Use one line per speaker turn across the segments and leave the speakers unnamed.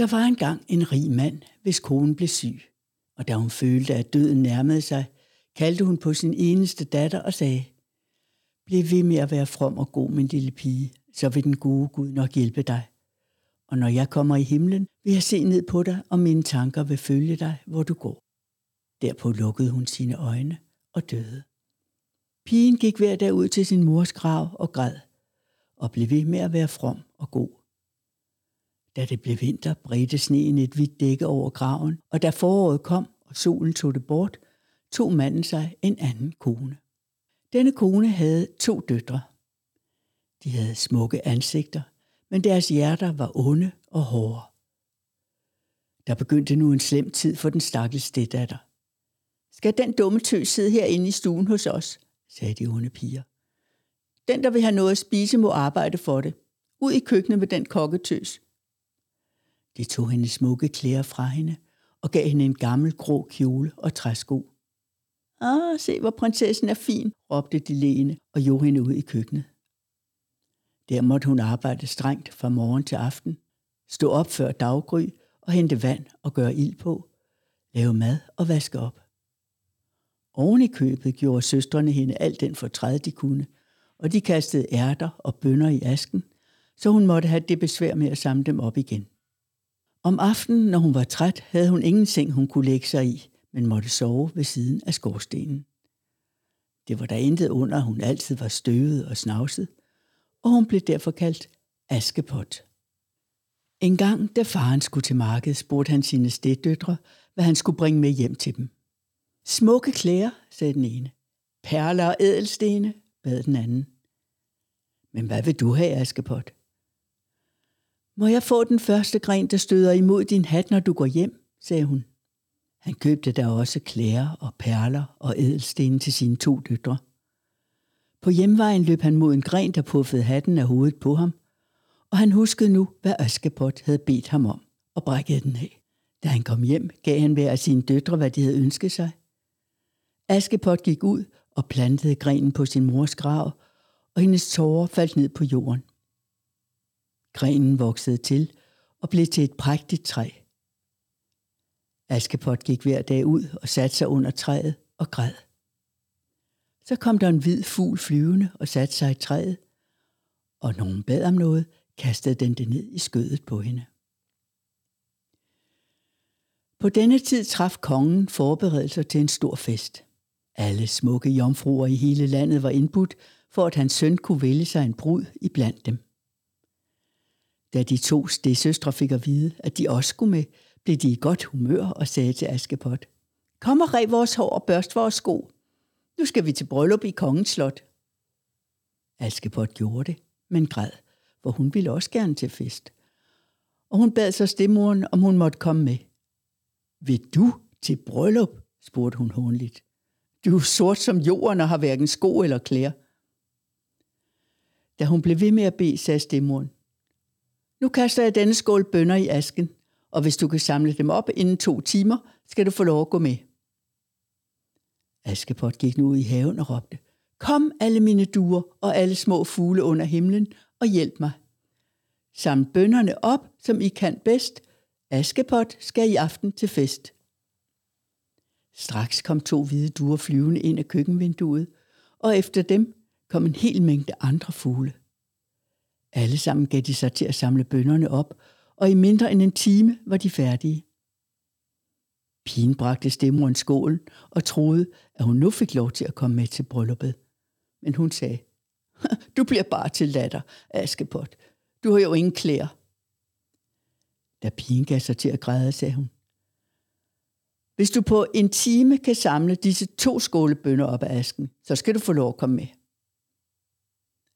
Der var engang en rig mand, hvis kone blev syg, og da hun følte, at døden nærmede sig, kaldte hun på sin eneste datter og sagde, Bliv ved med at være from og god, min lille pige, så vil den gode Gud nok hjælpe dig. Og når jeg kommer i himlen, vil jeg se ned på dig, og mine tanker vil følge dig, hvor du går. Derpå lukkede hun sine øjne og døde. Pigen gik hver dag ud til sin mors grav og græd, og blev ved med at være from og god. Da det blev vinter, bredte sneen et hvidt dække over graven, og da foråret kom, og solen tog det bort, tog manden sig en anden kone. Denne kone havde to døtre. De havde smukke ansigter, men deres hjerter var onde og hårde. Der begyndte nu en slem tid for den stakkels steddatter. Skal den dumme tøs sidde herinde i stuen hos os, sagde de onde piger. Den, der vil have noget at spise, må arbejde for det. Ud i køkkenet med den kokketøs. De tog hendes smukke klæder fra hende og gav hende en gammel grå kjole og træsko. Ah, se hvor prinsessen er fin, råbte de lægende og jog hende ud i køkkenet. Der måtte hun arbejde strengt fra morgen til aften, stå op før daggry og hente vand og gøre ild på, lave mad og vaske op. Oven i købet gjorde søstrene hende alt den fortræd, de kunne, og de kastede ærter og bønder i asken, så hun måtte have det besvær med at samle dem op igen. Om aftenen, når hun var træt, havde hun ingen seng, hun kunne lægge sig i, men måtte sove ved siden af skorstenen. Det var der intet under, at hun altid var støvet og snavset, og hun blev derfor kaldt Askepot. En gang, da faren skulle til markedet, spurgte han sine steddøtre, hvad han skulle bringe med hjem til dem. Smukke klæder, sagde den ene. Perler og ædelstene, bad den anden. Men hvad vil du have, Askepot? Må jeg få den første gren, der støder imod din hat, når du går hjem, sagde hun. Han købte der også klæder og perler og ædelstene til sine to døtre. På hjemvejen løb han mod en gren, der puffede hatten af hovedet på ham, og han huskede nu, hvad Askepot havde bedt ham om, og brækkede den af. Da han kom hjem, gav han hver af sine døtre, hvad de havde ønsket sig. Askepot gik ud og plantede grenen på sin mors grav, og hendes tårer faldt ned på jorden. Grenen voksede til og blev til et prægtigt træ. Askepot gik hver dag ud og satte sig under træet og græd. Så kom der en hvid fugl flyvende og satte sig i træet, og nogen bad om noget, kastede den det ned i skødet på hende. På denne tid traf kongen forberedelser til en stor fest. Alle smukke jomfruer i hele landet var indbudt, for at hans søn kunne vælge sig en brud i blandt dem. Da de to stedsøstre fik at vide, at de også skulle med, blev de i godt humør og sagde til Askepot, Kom og rev vores hår og børst vores sko. Nu skal vi til bryllup i kongens slot. Askepot gjorde det, men græd, for hun ville også gerne til fest. Og hun bad så stemmoren, om hun måtte komme med. Vil du til bryllup? spurgte hun hånligt. Du er sort som jorden og har hverken sko eller klæder. Da hun blev ved med at bede, sagde stemmoren, nu kaster jeg denne skål bønder i asken, og hvis du kan samle dem op inden to timer, skal du få lov at gå med. Askepot gik nu ud i haven og råbte, Kom alle mine duer og alle små fugle under himlen og hjælp mig. Saml bønderne op, som I kan bedst. Askepot skal i aften til fest. Straks kom to hvide duer flyvende ind af køkkenvinduet, og efter dem kom en hel mængde andre fugle. Alle sammen gav de sig til at samle bønderne op, og i mindre end en time var de færdige. Pigen bragte stemmoren skålen og troede, at hun nu fik lov til at komme med til brylluppet. Men hun sagde, du bliver bare til latter, Askepot. Du har jo ingen klæder. Da pigen gav sig til at græde, sagde hun, hvis du på en time kan samle disse to skålebønder op af asken, så skal du få lov at komme med.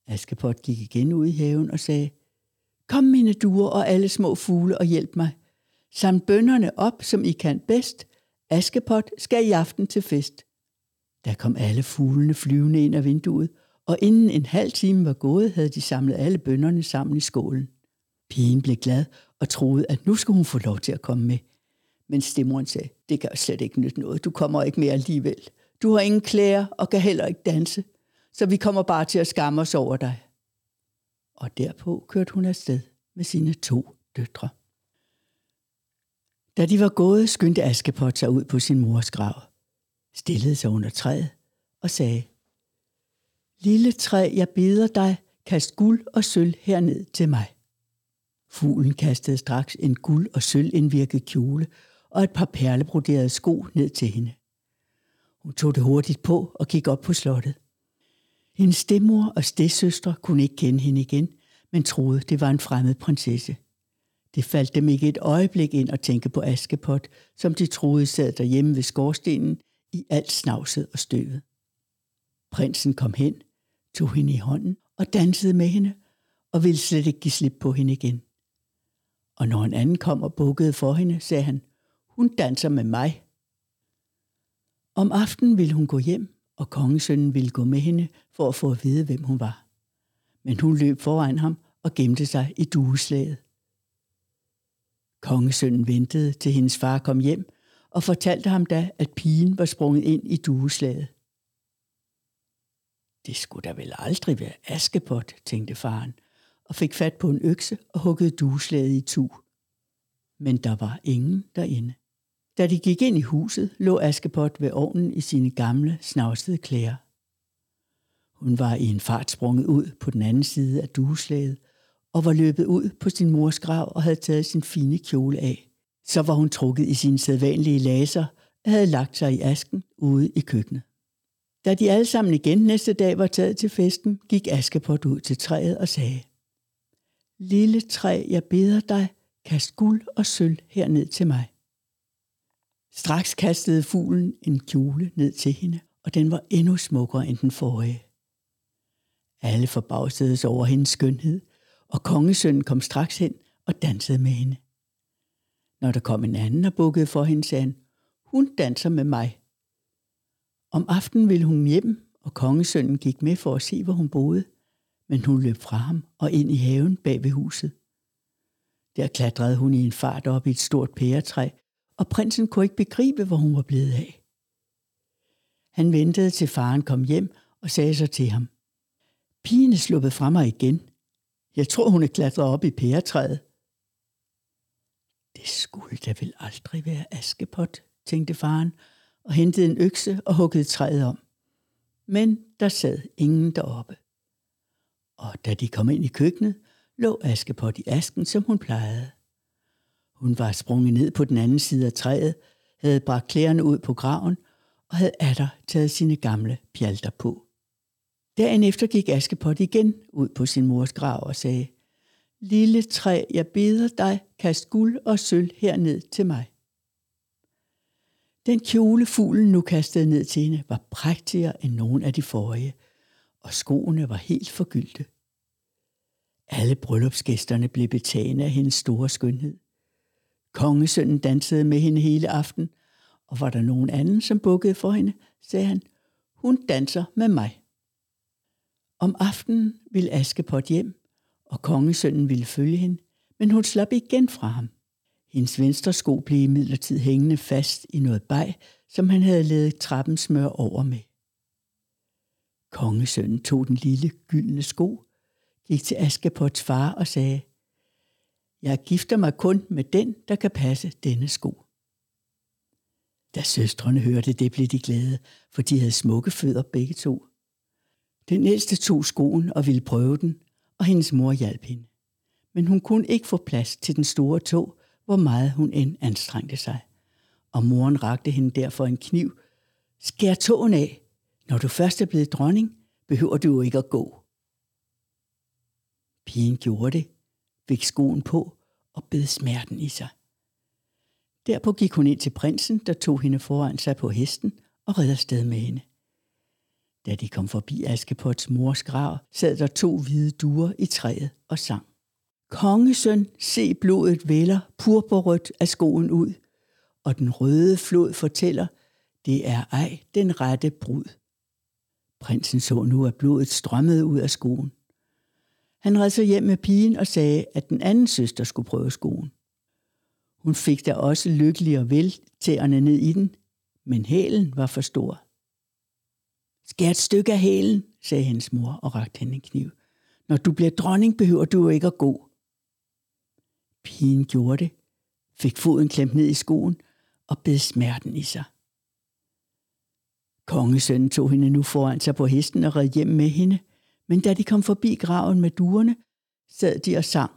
Askepot gik igen ud i haven og sagde, Kom mine duer og alle små fugle og hjælp mig. Sam bønderne op, som I kan bedst. Askepot skal i aften til fest. Der kom alle fuglene flyvende ind af vinduet, og inden en halv time var gået, havde de samlet alle bønderne sammen i skålen. Pigen blev glad og troede, at nu skulle hun få lov til at komme med. Men stemmoren sagde, det kan slet ikke nytte noget, du kommer ikke mere alligevel. Du har ingen klæder og kan heller ikke danse så vi kommer bare til at skamme os over dig. Og derpå kørte hun afsted med sine to døtre. Da de var gået, skyndte Askepot sig ud på sin mors grav, stillede sig under træet og sagde, Lille træ, jeg beder dig, kast guld og sølv herned til mig. Fuglen kastede straks en guld og sølv indvirket kjole og et par perlebroderede sko ned til hende. Hun tog det hurtigt på og gik op på slottet. Hendes stemmor og stedsøstre kunne ikke kende hende igen, men troede, det var en fremmed prinsesse. Det faldt dem ikke et øjeblik ind at tænke på Askepot, som de troede sad derhjemme ved skorstenen i alt snavset og støvet. Prinsen kom hen, tog hende i hånden og dansede med hende, og ville slet ikke give slip på hende igen. Og når en anden kom og bukkede for hende, sagde han, hun danser med mig. Om aftenen ville hun gå hjem, og kongesønnen ville gå med hende for at få at vide, hvem hun var. Men hun løb foran ham og gemte sig i dueslaget. Kongesønnen ventede, til hendes far kom hjem, og fortalte ham da, at pigen var sprunget ind i dueslaget. Det skulle da vel aldrig være Askepot, tænkte faren, og fik fat på en økse og huggede dueslaget i tu. Men der var ingen derinde. Da de gik ind i huset, lå Askepot ved ovnen i sine gamle, snavsede klæder. Hun var i en fart sprunget ud på den anden side af dueslaget og var løbet ud på sin mors grav og havde taget sin fine kjole af. Så var hun trukket i sine sædvanlige laser og havde lagt sig i asken ude i køkkenet. Da de alle sammen igen næste dag var taget til festen, gik Askepot ud til træet og sagde, Lille træ, jeg beder dig, kast guld og sølv herned til mig. Straks kastede fuglen en kjole ned til hende, og den var endnu smukkere end den forrige. Alle forbavsedes over hendes skønhed, og kongesønnen kom straks hen og dansede med hende. Når der kom en anden og bukkede for hende, sagde han, hun danser med mig. Om aftenen ville hun hjem, og kongesønnen gik med for at se, hvor hun boede, men hun løb fra ham og ind i haven bag ved huset. Der klatrede hun i en fart op i et stort pæretræ, og prinsen kunne ikke begribe, hvor hun var blevet af. Han ventede til faren kom hjem og sagde så til ham, Pigen er sluppet fra mig igen. Jeg tror, hun er klatret op i pæretræet. Det skulle da vel aldrig være Askepot, tænkte faren, og hentede en økse og huggede træet om. Men der sad ingen deroppe. Og da de kom ind i køkkenet, lå Askepot i asken, som hun plejede. Hun var sprunget ned på den anden side af træet, havde bragt klæderne ud på graven og havde atter taget sine gamle pjalter på. Dagen efter gik Askepot igen ud på sin mors grav og sagde, Lille træ, jeg beder dig, kast guld og sølv herned til mig. Den kjole fuglen nu kastede ned til hende var prægtigere end nogen af de forrige, og skoene var helt forgyldte. Alle bryllupsgæsterne blev betagende af hendes store skønhed. Kongesønnen dansede med hende hele aften, og var der nogen anden, som bukkede for hende, sagde han, hun danser med mig. Om aftenen ville Askepot hjem, og kongesønnen ville følge hende, men hun slap igen fra ham. Hendes venstre sko blev imidlertid hængende fast i noget bag, som han havde lavet trappen smør over med. Kongesønnen tog den lille gyldne sko, gik til Askepots far og sagde, jeg gifter mig kun med den, der kan passe denne sko. Da søstrene hørte det, blev de glade, for de havde smukke fødder begge to. Den ældste tog skoen og ville prøve den, og hendes mor hjalp hende. Men hun kunne ikke få plads til den store tog, hvor meget hun end anstrengte sig. Og moren rakte hende derfor en kniv. Skær tåen af. Når du først er blevet dronning, behøver du jo ikke at gå. Pigen gjorde det, fik skoen på og bed smerten i sig. Derpå gik hun ind til prinsen, der tog hende foran sig på hesten og red afsted med hende. Da de kom forbi Askepots mors grav, sad der to hvide duer i træet og sang. Kongesøn, se blodet vælger purpurrødt af skoen ud, og den røde flod fortæller, det er ej den rette brud. Prinsen så nu, at blodet strømmede ud af skoen. Han red så hjem med pigen og sagde, at den anden søster skulle prøve skoen. Hun fik da også lykkelig og vel tæerne ned i den, men hælen var for stor. Skær et stykke af hælen, sagde hendes mor og rakte hende en kniv. Når du bliver dronning, behøver du jo ikke at gå. Pigen gjorde det, fik foden klemt ned i skoen og bed smerten i sig. Kongesønnen tog hende nu foran sig på hesten og red hjem med hende, men da de kom forbi graven med duerne, sad de og sang.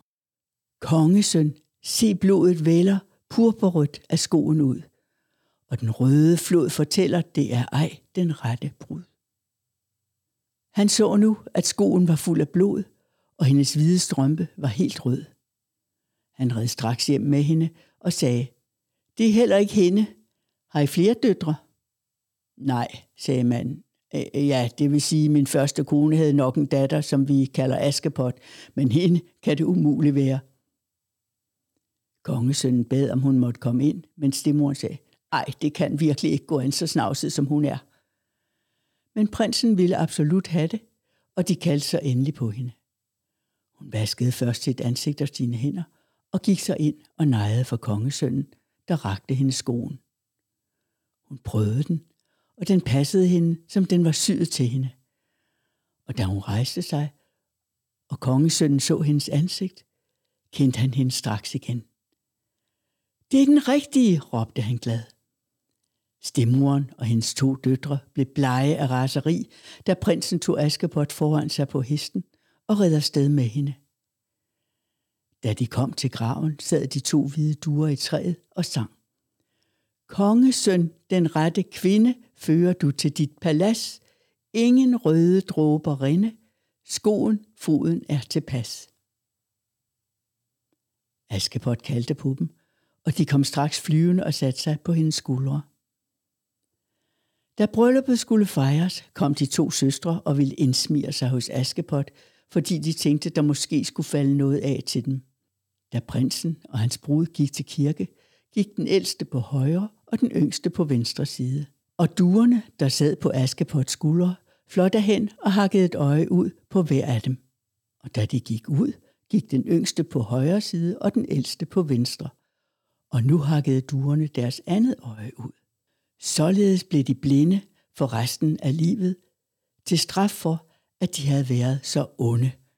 Kongesøn, se blodet vælger purpurrødt af skoen ud, og den røde flod fortæller, det er ej den rette brud. Han så nu, at skoen var fuld af blod, og hendes hvide strømpe var helt rød. Han red straks hjem med hende og sagde, det er heller ikke hende. Har I flere døtre? Nej, sagde manden. Øh, ja, det vil sige, at min første kone havde nok en datter, som vi kalder Askepot, men hende kan det umuligt være. Kongesønnen bad, om hun måtte komme ind, men stemoren sagde, ej, det kan virkelig ikke gå an så snavset, som hun er. Men prinsen ville absolut have det, og de kaldte sig endelig på hende. Hun vaskede først sit ansigt og sine hænder, og gik så ind og nejede for kongesønnen, der rakte hende skoen. Hun prøvede den, og den passede hende, som den var syet til hende. Og da hun rejste sig, og kongesønnen så hendes ansigt, kendte han hende straks igen. Det er den rigtige, råbte han glad. Stemmoren og hendes to døtre blev blege af raseri, da prinsen tog Askepot foran sig på hesten og red sted med hende. Da de kom til graven, sad de to hvide duer i træet og sang. Kongesøn, den rette kvinde, fører du til dit palads. Ingen røde dråber rinde. Skoen, foden er tilpas. Askepot kaldte på dem, og de kom straks flyvende og satte sig på hendes skuldre. Da brylluppet skulle fejres, kom de to søstre og ville indsmire sig hos Askepot, fordi de tænkte, der måske skulle falde noget af til dem. Da prinsen og hans brud gik til kirke, gik den ældste på højre og den yngste på venstre side. Og duerne, der sad på Askepots skuldre, fløj hen og hakkede et øje ud på hver af dem. Og da de gik ud, gik den yngste på højre side og den ældste på venstre. Og nu hakkede duerne deres andet øje ud. Således blev de blinde for resten af livet, til straf for, at de havde været så onde